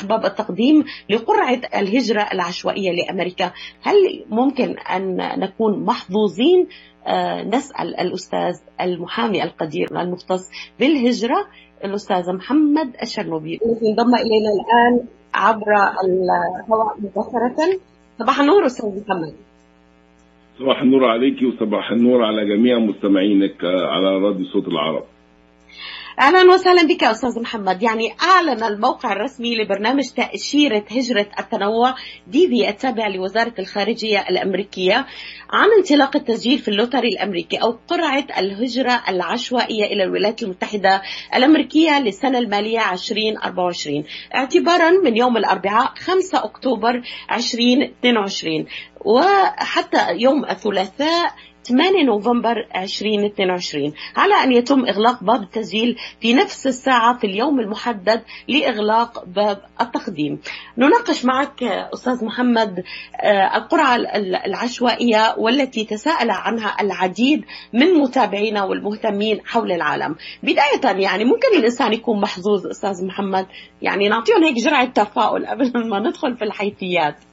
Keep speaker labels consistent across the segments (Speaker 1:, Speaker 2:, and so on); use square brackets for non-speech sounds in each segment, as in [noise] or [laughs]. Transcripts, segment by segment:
Speaker 1: فتح باب التقديم لقرعة الهجرة العشوائية لأمريكا. هل ممكن أن نكون محظوظين؟ آه، نسأل الأستاذ المحامي القدير المختص بالهجرة الأستاذ محمد الشرنوبي انضم إلينا الآن عبر الهواء مباشرة. صباح النور أستاذ محمد.
Speaker 2: صباح النور عليك وصباح النور على جميع مستمعينك على راديو صوت العرب.
Speaker 1: أهلا وسهلا بك أستاذ محمد. يعني أعلن الموقع الرسمي لبرنامج تأشيرة هجرة التنوع DV التابع لوزارة الخارجية الأمريكية عن انطلاق التسجيل في ال lottery الأمريكي أو قرعة الهجرة العشوائية إلى الولايات المتحدة الأمريكية للسنة المالية 2024 اعتبارا من يوم الأربعاء 5 أكتوبر 2022 وحتى يوم الثلاثاء 8 نوفمبر 2022 على أن يتم إغلاق باب التسجيل في نفس الساعة في اليوم المحدد لإغلاق باب التقديم. نناقش معك أستاذ محمد آه، القرعة العشوائية والتي تساءل عنها العديد من متابعينا والمهتمين حول العالم. بداية يعني ممكن الإنسان يكون محظوظ أستاذ محمد؟ يعني نعطيهم هيك جرعة تفاؤل قبل ما ندخل في الحيثيات.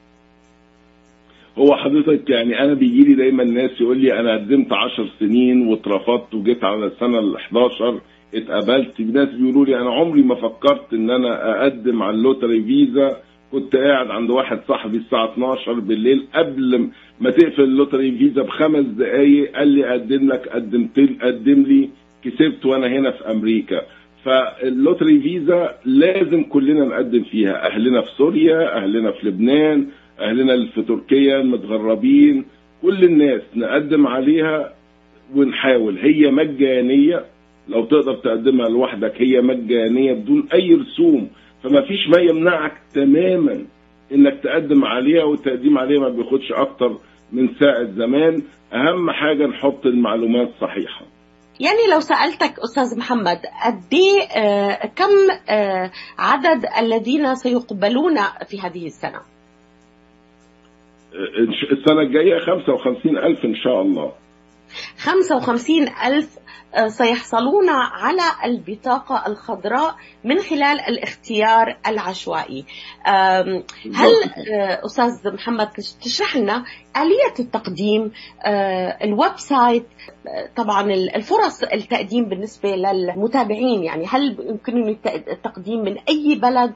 Speaker 2: هو حضرتك يعني أنا بيجي لي دايما ناس يقول لي أنا قدمت 10 سنين واترفضت وجيت على السنة ال 11 اتقبلت ناس بيقولوا لي أنا عمري ما فكرت إن أنا أقدم على ال lottery visa. كنت قاعد عند واحد صاحبي الساعة 12 بالليل قبل ما تقفل ال lottery visa بخمس دقائق قال لي اقدم لك قدمت قدم لي. كسبت وأنا هنا في أمريكا. فال lottery visa لازم كلنا نقدم فيها. أهلنا في سوريا أهلنا في لبنان. أهلنا في تركيا المتغربين كل الناس نقدم عليها ونحاول. هي مجانية لو تقدر تقدمها لوحدك هي مجانية بدون أي رسوم. فما فيش ما يمنعك تماما إنك تقدم عليها والتقديم عليها ما بياخدش أكتر من ساعة زمان. أهم حاجة نحط المعلومات صحيحة.
Speaker 1: يعني لو سألتك أستاذ محمد قد آه كم آه عدد الذين سيقبلون في هذه السنة؟
Speaker 2: السنة الجاية 55 ألف إن شاء الله.
Speaker 1: 55 ألف آه، سيحصلون على البطاقة الخضراء من خلال الاختيار العشوائي. هل آه، أستاذ محمد تشرح لنا آلية التقديم آه، ال website طبعا الفرص التقديم بالنسبة للمتابعين يعني هل يمكنني التقديم من أي بلد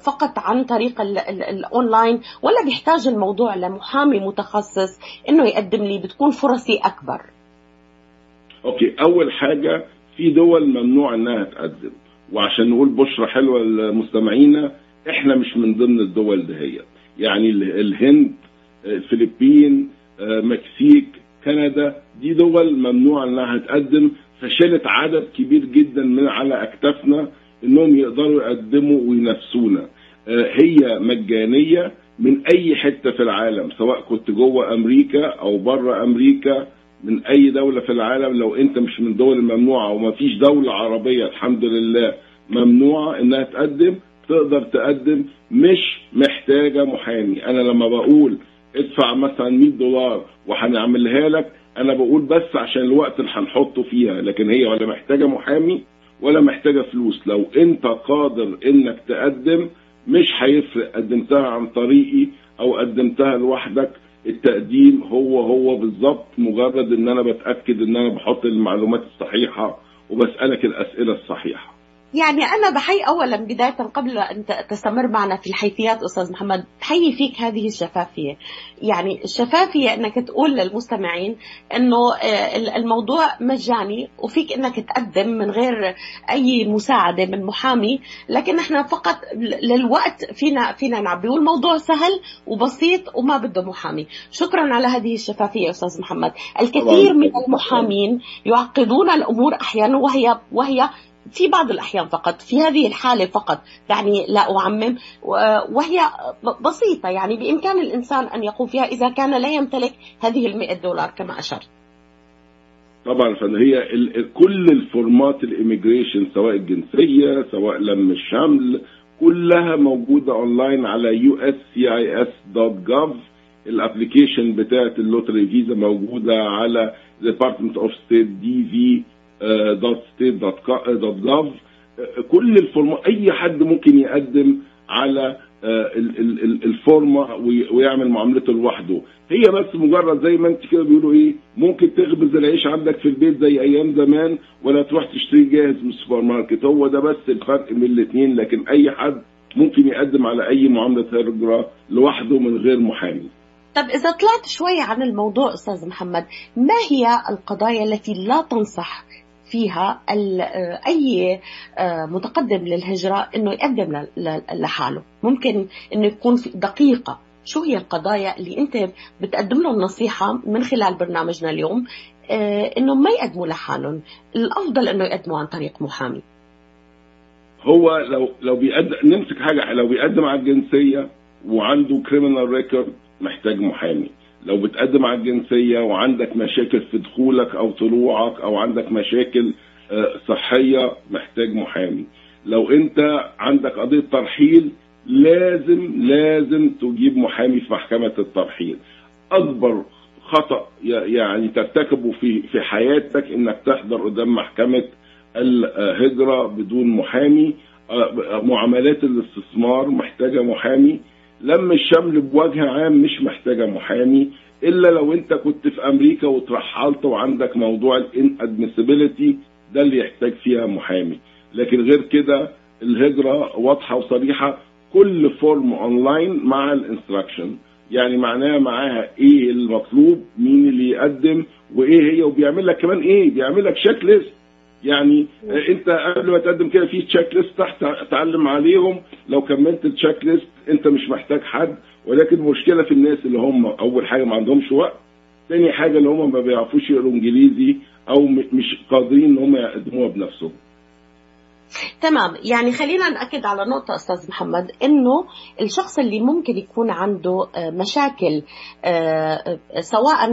Speaker 1: فقط عن طريق الأونلاين ولا بيحتاج الموضوع لمحامي متخصص إنه يقدم لي بتكون فرصي أكبر؟
Speaker 2: okay أول حاجة في دول ممنوع إنها تقدم. وعشان نقول بشرة حلوة لمستمعينا إحنا مش من ضمن الدول دهيت. يعني الهند الفلبين مكسيك كندا دي دول ممنوع إنها تقدم. فشلت عدد كبير جدا من على أكتافنا إنهم يقدروا يقدموا وينافسونا. هي مجانية من أي حتة في العالم سواء كنت جوه أمريكا أو بره أمريكا من أي دولة في العالم لو أنت مش من الدول الممنوعة وما فيش دولة عربية الحمد لله ممنوعة إنها تقدم تقدر تقدم مش محتاجة محامي. أنا لما بقول ادفع مثلا 100 دولار وهنعملها لك أنا بقول بس عشان الوقت اللي هنحطه فيها لكن هي ولا محتاجة محامي ولا محتاجة فلوس. لو أنت قادر إنك تقدم مش هيفرق قدمتها عن طريقي أو قدمتها لوحدك. التقديم هو هو بالظبط مجرد إن أنا بتأكد إن أنا بحط المعلومات الصحيحة وبسألك الأسئلة الصحيحة.
Speaker 1: يعني أنا بحي أولا بداية قبل أن تستمر معنا في الحيثيات أستاذ محمد بحيي فيك هذه الشفافية. يعني الشفافية أنك تقول للمستمعين أنه آه، الموضوع مجاني وفيك أنك تقدم من غير أي مساعدة من محامي لكن إحنا فقط للوقت فينا فينا نعبي والموضوع سهل وبسيط وما بده محامي. شكرا على هذه الشفافية أستاذ محمد. الكثير من المحامين يعقدون الأمور أحيانا وهي وهي في بعض الأحيان فقط في هذه الحالة فقط دعني لا أعمم وهي بسيطة يعني بإمكان الإنسان أن يقوم فيها إذا كان لا يمتلك هذه المئة دولار كما أشرت.
Speaker 2: طبعا فهي كل الفورمات ال immigration سواء الجنسية سواء لم الشمل كلها موجودة أونلاين على uscis.gov ال application بتاعت ال lottery visa موجودة على Department of State DV dot state dot كل ال form أي حد ممكن يقدم على الفورمه ويعمل معاملته لوحده. هي بس مجرد زي ما انت كده بيقولوا إيه ممكن تخبز العيش عندك في البيت زي أيام زمان ولا تروح تشتري جاهز من السوبر ماركت هو ده بس الفرق بين الاثنين لكن أي حد ممكن يقدم على أي معاملة هجره لوحده من غير محامي.
Speaker 1: طب إذا طلعت شوية عن الموضوع أستاذ محمد ما هي القضايا التي لا تنصح فيها أي متقدم للهجرة إنه يقدم لحاله. ممكن إنه يكون في دقيقة. شو هي القضايا اللي أنت بتقدم له النصيحه من خلال برنامجنا اليوم؟ إنه ما يقدموا لحالهم. الأفضل إنه يقدموا عن طريق محامي.
Speaker 2: هو لو لو بيقدم نمسك حاجة. لو بيقدم على الجنسية وعنده كريمنال ريكورد محتاج محامي. لو بتقدم على الجنسية وعندك مشاكل في دخولك أو طلوعك أو عندك مشاكل صحية محتاج محامي. لو أنت عندك قضية ترحيل لازم لازم تجيب محامي في محكمة الترحيل. أكبر خطأ يعني ترتكبه في في حياتك إنك تحضر قدام محكمة الهجرة بدون محامي. معاملات الاستثمار محتاجة محامي. لم الشمل بوجه عام مش محتاجة محامي إلا لو أنت كنت في أمريكا وترحلت وعندك موضوع الان ادميسيبيليتي ده اللي يحتاج فيها محامي. لكن غير كده الهجرة واضحة وصريحة كل form online مع ال instruction. يعني معناها معاها إيه المطلوب مين اللي يقدم وإيه هي وبيعمل لك كمان إيه بيعمل لك check list يعني انت قبل ما تقدم كده في check list تحت تعلم عليهم. لو كملت ال check list انت مش محتاج حد. ولكن المشكلة في الناس اللي هم أول حاجة ما عندهمش وقت. تاني حاجة اللي هم ما بيعرفوش يقروا إنجليزي أو مش قادرين إن هم يقدموها بنفسهم.
Speaker 1: تمام يعني خلينا نأكد على نقطة أستاذ محمد إنه الشخص اللي ممكن يكون عنده مشاكل سواء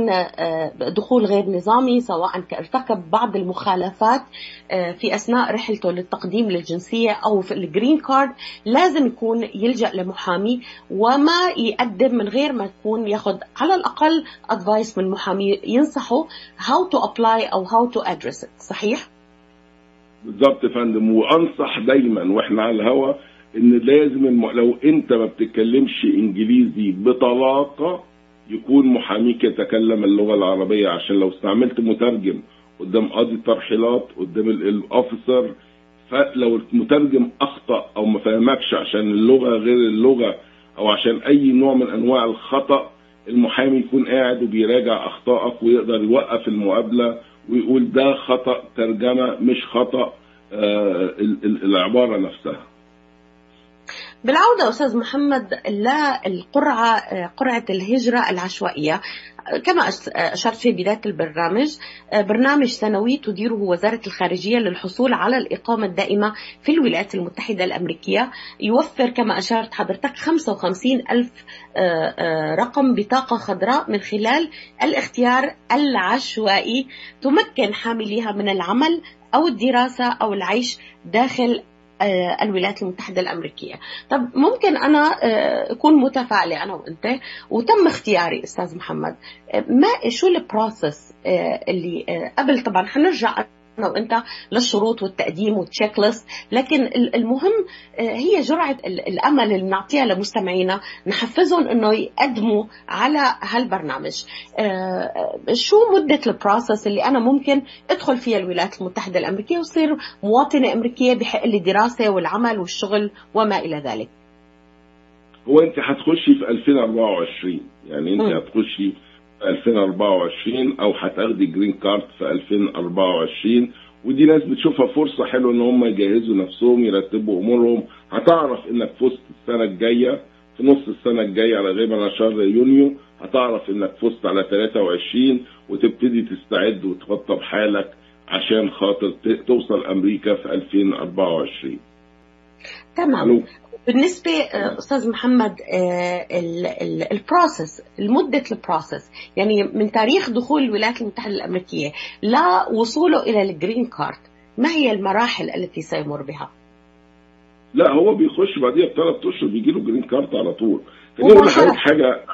Speaker 1: دخول غير نظامي سواء ارتكب بعض المخالفات في أثناء رحلته للتقديم للجنسية أو في الجرين كارد لازم يكون يلجأ لمحامي وما يقدم من غير ما يكون ياخذ على الأقل أدفايس من محامي ينصحه how to apply أو how to address it صحيح؟
Speaker 2: بالظبط يا فندم. وأنصح دايما وإحنا على الهوا إن لازم الم... لو أنت ما بتتكلمش إنجليزي بطلاقة يكون محاميك يتكلم اللغة العربية عشان لو استعملت مترجم قدام قاضي الترحيلات قدام الاوفيسر فلو المترجم أخطأ أو ما فهمكش عشان اللغة غير اللغة أو عشان أي نوع من أنواع الخطأ المحامي يكون قاعد وبيراجع أخطائك ويقدر يوقف المقابلة ويقول ده خطأ ترجمة مش خطأ آه العبارة نفسها.
Speaker 1: بالعودة أستاذ محمد للقرعة قرعة الهجرة العشوائية. كما أشرت في بداية البرنامج برنامج سنوي تديره وزارة الخارجية للحصول على الإقامة الدائمة في الولايات المتحدة الأمريكية. يوفر كما أشرت حضرتك 55 ألف رقم بطاقة خضراء من خلال الاختيار العشوائي تمكن حامليها من العمل أو الدراسة أو العيش داخل الولايات المتحدة الأمريكية. طب ممكن أنا أكون متفائلة أنا وأنت وتم اختياري أستاذ محمد. ما شو ال process اللي قبل طبعا حنرجع أنا وانت للشروط والتقديم وال check list لكن المهم هي جرعة الأمل اللي بنعطيها لمستمعينا نحفزهم إنه يقدموا على هالبرنامج. شو مدة ال process اللي أنا ممكن أدخل فيها الولايات المتحدة الأمريكية وصير مواطنة أمريكية بحق لي الدراسة والعمل والشغل وما إلى ذلك؟
Speaker 2: هو أنت هتخشي في 2024 يعني أنت هتخشي 2024 أو هتاخدي جرين كارد في 2024 ودي ناس بتشوفها فرصة حلوة إن هم يجهزوا نفسهم يرتبوا أمورهم. هتعرف إنك في وسط السنة الجاية في نص السنة الجاية على غالبا على شهر يونيو هتعرف إنك فزت على 23 وتبتدي تستعد وتخطب حالك عشان خاطر توصل أمريكا في 2024
Speaker 1: تمام. بالنسبة أستاذ محمد ال process المدة ال process يعني من تاريخ دخول الولايات المتحدة الأمريكية لوصوله إلى ال green card ما هي المراحل التي سيمر بها؟
Speaker 2: لا هو بيخش بعديها بثلاث أشهر بيجي له green card على طول. خليني أقول لحضرتك حاجة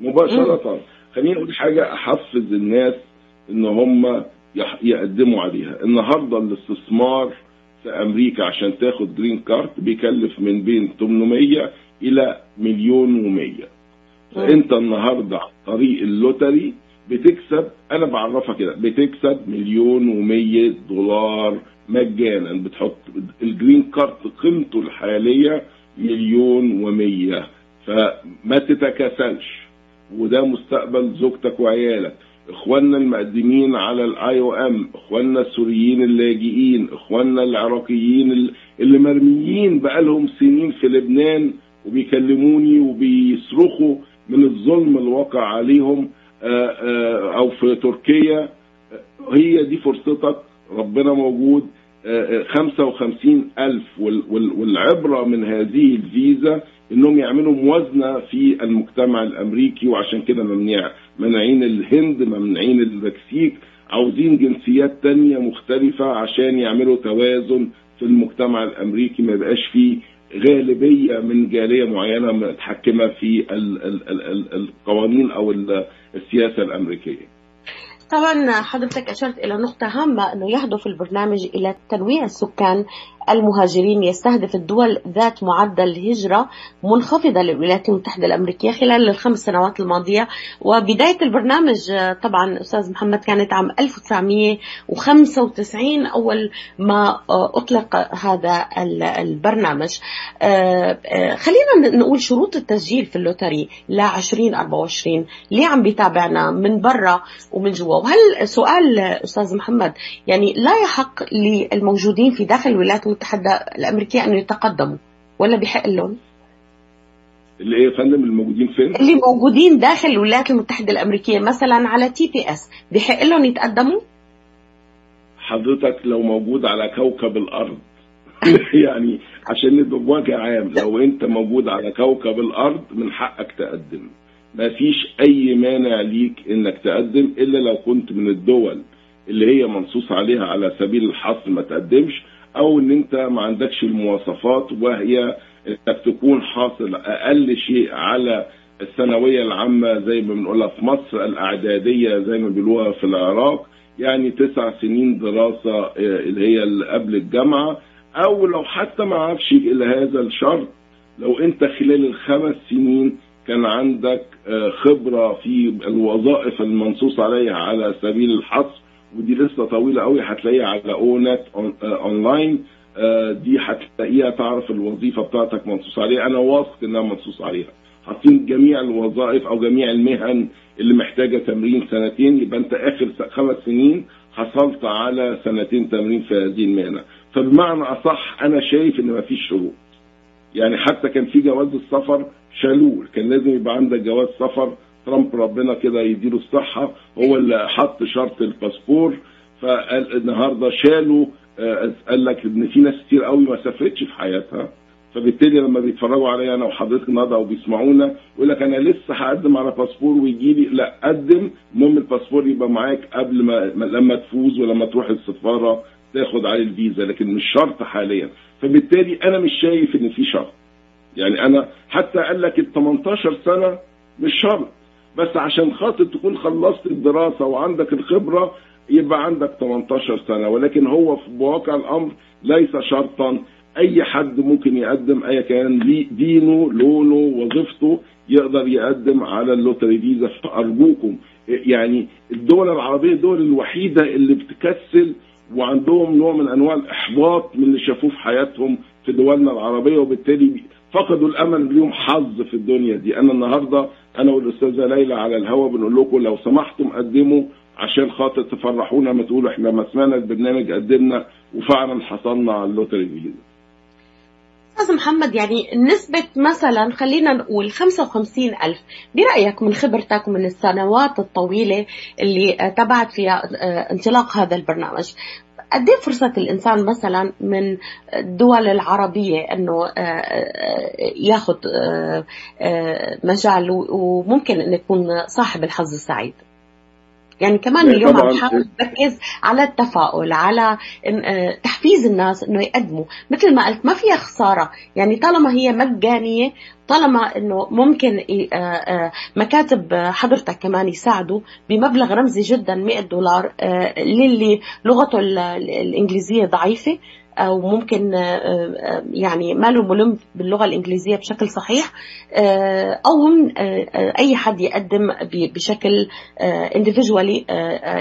Speaker 2: مباشرة. خليني أقول حاجة أحفز الناس إن هم يقدموا عليها. النهارده الاستثمار في أمريكا عشان تاخد green card بيكلف من بين 800 إلى مليون و100 فأنت النهارده عن طريق ال lottery بتكسب أنا بعرفها كده بتكسب مليون و100 دولار مجانا. بتحط ال green card قيمته الحالية مليون و100 فما تتكاسلش وده مستقبل زوجتك وعيالك. إخواننا المقدمين على ال IOM إخواننا السوريين اللاجئين إخواننا العراقيين اللي مرميين بقالهم سنين في لبنان وبيكلموني وبيصرخوا من الظلم الواقع عليهم أو في تركيا. هي دي فرصتك ربنا موجود. 55 ألف والعبرة من هذه الفيزا إنهم يعملوا موازنة في المجتمع الأمريكي وعشان كده ممنوع منعين الهند ممنعين المكسيك عاوزين جنسيات تانية مختلفة عشان يعملوا توازن في المجتمع الأمريكي. ما يبقاش فيه غالبية من جالية معينة متحكمة في ال ال ال القوانين أو السياسة الأمريكية.
Speaker 1: طبعا حضرتك أشرت إلى نقطة هامة إنه يهدف البرنامج إلى تنويع السكان المهاجرين يستهدف الدول ذات معدل هجره منخفضة للولايات المتحدة الأمريكية خلال الخمس سنوات الماضية. وبداية البرنامج طبعا أستاذ محمد كانت عام 1995 أول ما أطلق هذا البرنامج. خلينا نقول شروط التسجيل في اللوتري ل 2024 ليه عم بيتابعنا من برا ومن جوا؟ وهل سؤال أستاذ محمد يعني لا يحق للموجودين في داخل الولايات المتحدة الأمريكية أنه يتقدموا ولا بحق لهم؟
Speaker 2: اللي إيه يا فندم الموجودين فين؟
Speaker 1: اللي موجودين داخل الولايات المتحدة الأمريكية مثلا على TPS بحق لهم يتقدموا؟
Speaker 2: حضرتك لو موجود على كوكب الأرض [laughs] يعني عشان نبقى بوجه عام لو أنت موجود على كوكب الأرض من حقك تقدم ما فيش أي مانع ليك إنك تقدم إلا لو كنت من الدول اللي هي منصوص عليها على سبيل الحصر ما تقدمش أو إن أنت ما عندكش المواصفات وهي إنك تكون حاصل أقل شيء على الثانوية العامة زي ما بنقولها في مصر الأعدادية زي ما بيقولوها في العراق يعني تسع سنين دراسة اللي هي قبل الجامعة. أو لو حتى ما عرفش إلى هذا الشرط لو أنت خلال الخمس سنين كان عندك خبرة في الوظائف المنصوص عليها على سبيل الحصر ودي لسه طويلة قوي هتلاقيها على اونت اونلاين دي هتلاقيها تعرف الوظيفة بتاعتك منصوص عليها. أنا واثق إنها منصوص عليها. حاطين جميع الوظائف أو جميع المهن اللي محتاجة تمرين سنتين يبقى أنت آخر خمس سنين حصلت على سنتين تمرين في هذه المهنة. فبمعنى أصح أنا شايف إن مفيش شروط. يعني حتى كان في جواز السفر شالوه كان لازم يبقى عندك جواز سفر ترامب ربنا كده يديله الصحة هو اللي حط شرط الباسبور فالنهاردة شالوا قال لك إن في ناس كتير قوي ما سافرتش في حياتها. فبالتالي لما بيتفرجوا عليا أنا وحضرتك النهارده أو بيسمعونا يقول لك أنا لسه هقدم على باسبور ويجي لي لا قدم المهم الباسبور يبقى معاك قبل ما لما تفوز ولما تروح السفارة تاخد عليه الفيزا لكن مش شرط حاليا. فبالتالي أنا مش شايف إن في شرط. يعني أنا حتى قال لك ال 18 سنة مش شرط. بس عشان خاطر تكون خلصت الدراسة وعندك الخبرة يبقى عندك 18 سنة. ولكن هو في واقع الأمر ليس شرطا. أي حد ممكن يقدم أي كان دينه لونه وظيفته يقدر يقدم على اللوتري. فيزا فأرجوكم يعني الدول العربية الدول الوحيدة اللي بتكسل وعندهم نوع من أنواع الإحباط من اللي شافوه في حياتهم في دولنا العربية وبالتالي فقدوا الأمل ليهم حظ في الدنيا دي. أنا النهارده أنا والأستاذة ليلى على الهوا بنقول لكم لو سمحتم قدموا عشان خاطر تفرحونا ما تقولوا إحنا ما سمعنا البرنامج قدمنا وفعلا حصلنا على اللوتري فيزا
Speaker 1: أستاذ محمد يعني نسبة مثلا خلينا نقول 55 ألف برأيك من خبرتك ومن السنوات الطويلة اللي تبعت فيها انطلاق هذا البرنامج قد إيه فرصة الإنسان مثلا من الدول العربية إنه ياخذ مجال وممكن إنه يكون صاحب الحظ السعيد؟ يعني كمان اليوم عم نحاول نركز على التفاؤل على تحفيز الناس إنه يقدموا. مثل ما قلت ما فيها خسارة. يعني طالما هي مجانية طالما إنه ممكن مكاتب حضرتك كمان يساعدوا بمبلغ رمزي جدا 100 دولار للي لغته الإنجليزية ضعيفة أو ممكن يعني ما له ملم باللغة الإنجليزية بشكل صحيح أو هم أي حد يقدم بشكل اندفجوالي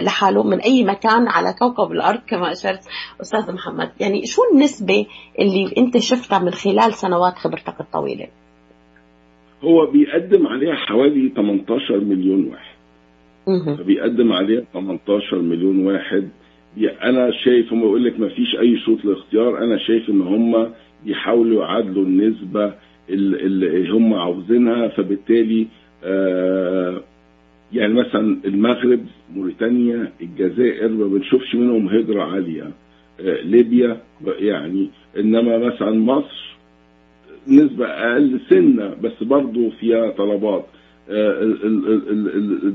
Speaker 1: لحاله من أي مكان على كوكب الأرض كما أشرت أستاذ محمد. يعني شو النسبة اللي أنت شفتها من خلال سنوات خبرتك الطويلة؟
Speaker 2: هو بيقدم عليها حوالي 18 مليون واحد. فبيقدم عليها 18 مليون واحد أنا شايف هم يقول لك ما فيش أي شروط للاختيار أنا شايف إن هم بيحاولوا يعادلوا النسبة اللي هم عاوزينها. فبالتالي آه يعني مثلا المغرب موريتانيا الجزائر ما بنشوفش منهم هجرة عالية. آه ليبيا يعني. إنما مثلا مصر نسبة أقل سنة بس برضه فيها طلبات. آه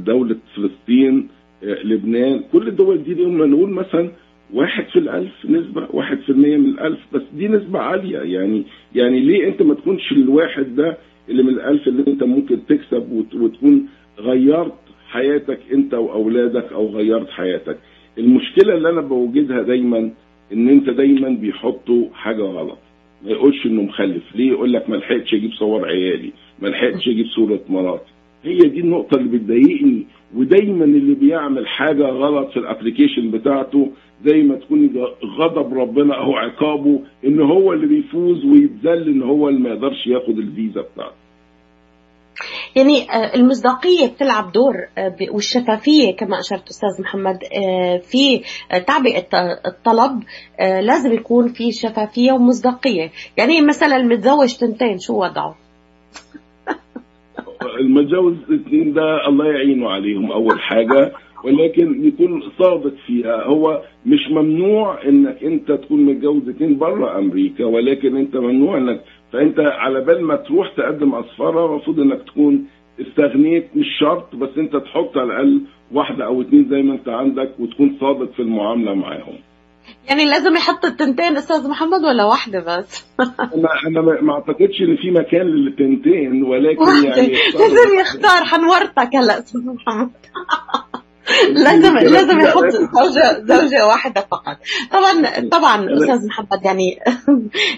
Speaker 2: دوله فلسطين لبنان. كل الدول دي لما نقول مثلا واحد في الألف نسبة واحد في المية من الألف. بس دي نسبة عالية. يعني يعني ليه أنت ما تكونش الواحد ده اللي من الألف اللي أنت ممكن تكسب وتكون غيرت حياتك أنت وأولادك أو غيرت حياتك؟ المشكلة اللي أنا بوجدها دايما إن أنت دايما بيحطوا حاجة غلط. ما يقولش إنه مخلف. ليه يقول لك ما لحقتش أجيب صور عيالي؟ ما لحقتش أجيب صورة مراتي. هي دي النقطة اللي بتضايقني. ودايما اللي بيعمل حاجة غلط في الابلكيشن بتاعته زي ما تكون غضب ربنا أو عقابه إن هو اللي بيفوز ويتذل إن هو اللي ما يقدرش ياخد الفيزا بتاعته
Speaker 1: يعني المصداقية بتلعب دور والشفافية كما أشرت أستاذ محمد في تعبئة الطلب لازم يكون في شفافية ومصداقية يعني مثلا المتزوج تنتين شو وضعه؟
Speaker 2: المتجوز الاثنين ده الله يعينه عليهم أول حاجة ولكن يكون صادق فيها هو مش ممنوع إنك أنت تكون متجوز اثنين بره أمريكا ولكن أنت ممنوع إنك فأنت على بال ما تروح تقدم أسفارة المفروض إنك تكون استغنيت مش شرط بس أنت تحط على الأقل واحدة أو اثنين زي ما أنت عندك وتكون صادق في المعاملة معاهم.
Speaker 1: يعني لازم يحط التنتين أستاذ محمد ولا واحدة بس؟
Speaker 2: أنا أنا ما أعتقدش إن في مكان للتنتين ولكن
Speaker 1: واحدة.
Speaker 2: يعني
Speaker 1: لازم يختار حنورتك هلا أستاذ محمد. لازم لازم يحط زوجة زوجة واحدة فقط. طبعا طبعا أستاذ محمد يعني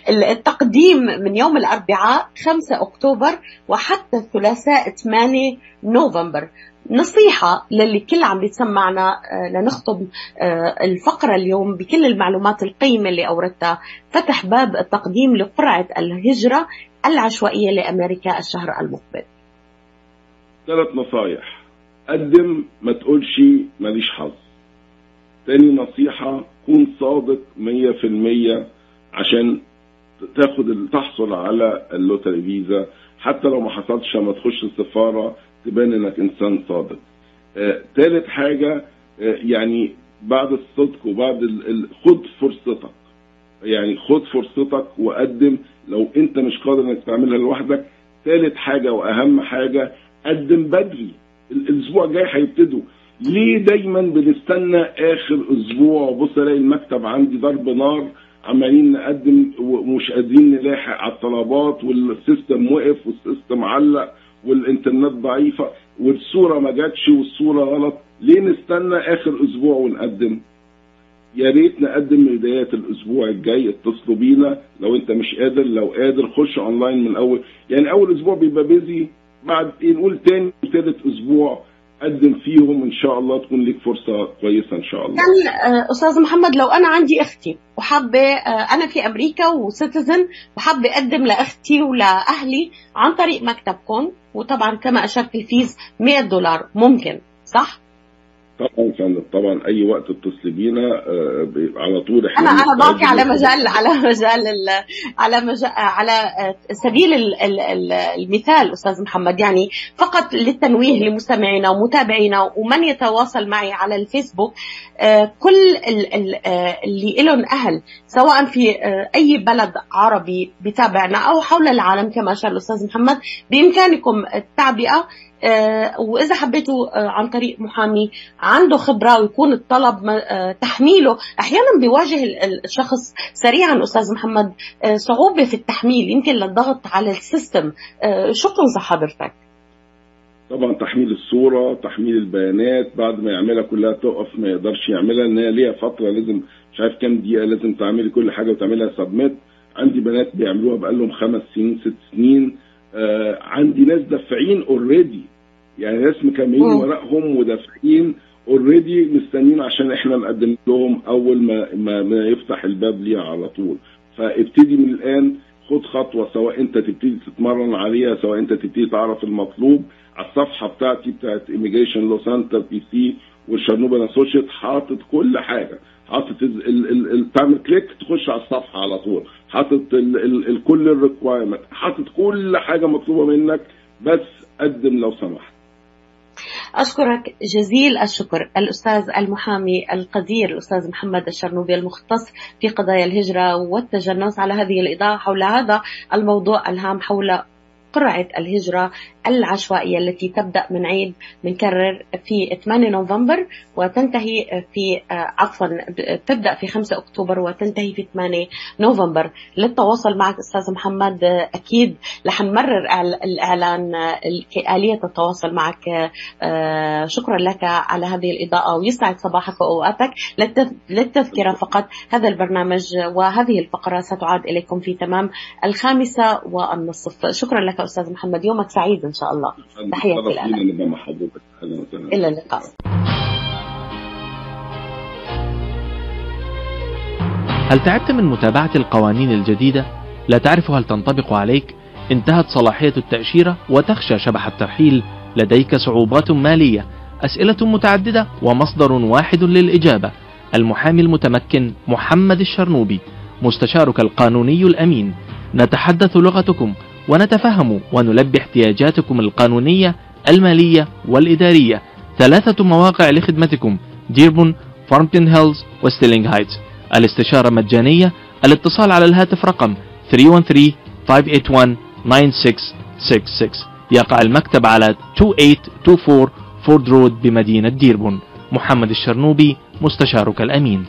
Speaker 1: [laughs] التقديم من يوم الأربعاء 5 أكتوبر وحتى الثلاثاء 8 نوفمبر. نصيحة للي كل عم بيسمعنا لنختم الفقرة اليوم بكل المعلومات القيمة اللي أوردتها. فتح باب التقديم لقرعة الهجرة العشوائية لأمريكا الشهر المقبل.
Speaker 2: ثلاث نصايح. قدم ما تقولش ماليش حظ. تاني نصيحة كون صادق مية في المية عشان تاخد تحصل على اللوتري فيزا. حتى لو ما حصلتش لما تخش السفارة تبان إنك إنسان صادق. آه، تالت حاجة آه، يعني بعد الصدق وبعد. خد فرصتك. يعني خد فرصتك وقدم. لو أنت مش قادر إنك تعملها لوحدك تالت حاجة وأهم حاجة قدم بدري. ال- الأسبوع الجاي هيبتدوا. ليه دايما بنستنى آخر أسبوع؟ وبص ألاقي المكتب عندي ضرب نار. عمالين نقدم ومش قادرين نلاحق على الطلبات وال system وقف وال system علق والإنترنت ضعيفة والصورة ما جاتش والصورة غلط. ليه نستنى آخر أسبوع ونقدم؟ يا ريت نقدم من بدايات الأسبوع الجاي اتصلوا بينا. لو أنت مش قادر لو قادر خش اونلاين من اول يعني أول أسبوع بيبقى busy بعد نقول تاني ثالث أسبوع قدم فيهم إن شاء الله تكون لك فرصة كويسة إن شاء الله
Speaker 1: يعني آه، أستاذ محمد لو أنا عندي أختي وحابة آه، أنا في أمريكا و citizen وحابة أقدم لأختي ولأهلي عن طريق مكتبكم وطبعا كما أشرت الفيز 100 دولار ممكن صح؟
Speaker 2: طبعا فندم طبعا أي وقت اتصل بينا آه، على طول
Speaker 1: إحنا أنا
Speaker 2: أنا
Speaker 1: باقي على. مجال على مجال ال- على مجال على سبيل ال- ال- ال- المثال أستاذ محمد يعني فقط للتنويه لمستمعينا ومتابعينا ومن يتواصل معي على الفيسبوك آه، كل آه، اللي لهم أهل سواء في أي بلد عربي بتابعنا أو حول العالم كما اشار الاستاذ محمد بإمكانكم التعبئة وإذا حبيتوا آه، عن طريق محامي عنده خبرة ويكون الطلب آه، تحميله أحيانا بيواجه ال- ال- الشخص سريعا أستاذ محمد. آه، صعوبة في التحميل يمكن للضغط على السيستم. آه، شو بتنصح حضرتك؟
Speaker 2: طبعا تحميل الصورة تحميل البيانات بعد ما يعملها كلها تقف ما يقدرش يعملها إن هي ليها فترة لازم مش عارف كام دقيقة لازم تعملي كل حاجة وتعملها submit. عندي بنات بيعملوها بقالهم خمس سنين ست سنين. آه عندي ناس دافعين already يعني ناس مكملين ورقهم ودافعين already مستنيين عشان إحنا نقدم لهم أول ما ما, ما يفتح الباب ليها على طول. فابتدي من الآن خد خطوة سواء أنت تبتدي تتمرن عليها سواء أنت تبتدي تعرف المطلوب. على الصفحة بتاعتي بتاعت Immigration Law Center PC والشرنوبي associate حاطط كل حاجة. حاطط تعمل click تخش على الصفحة على طول. حاطط كل ال requirement حاطط كل حاجة مطلوبة منك بس قدم لو سمحت.
Speaker 1: أشكرك جزيل الشكر الأستاذ المحامي القدير الأستاذ محمد الشرنوبي المختص في قضايا الهجرة والتجنس على هذه الإضاءة حول هذا الموضوع الهام حول قرعة الهجرة العشوائية التي تبدأ من عيد بنكرر في 8 نوفمبر وتنتهي في عفوا تبدأ في 5 أكتوبر وتنتهي في 8 نوفمبر. للتواصل معك أستاذ محمد أكيد رح نمرر الإعلان آلية التواصل معك شكرا لك على هذه الإضاءة ويسعد صباحك وأوقاتك. للتذكرة فقط هذا البرنامج وهذه الفقرة ستعاد إليكم في تمام الخامسة والنصف. شكرا لك أستاذ محمد يومك سعيد إن شاء الله. تحياتي لك. إلى اللقاء.
Speaker 3: هل تعبت من متابعة القوانين الجديدة؟ لا تعرف هل تنطبق عليك؟ انتهت صلاحية التأشيرة وتخشى شبح الترحيل. لديك صعوبات مالية أسئلة متعددة ومصدر واحد للإجابة. المحامي المتمكن محمد الشرنوبي مستشارك القانوني الأمين. نتحدث لغتكم. ونتفهم ونلبي احتياجاتكم القانونية المالية والإدارية. ثلاثة مواقع لخدمتكم ديربون فارمنتن هيلز وستيرلينغ هايتس الاستشارة مجانية الاتصال على الهاتف رقم 313-581-9666 يقع المكتب على 2824 فورد رود بمدينة ديربون محمد الشرنوبي مستشارك الأمين.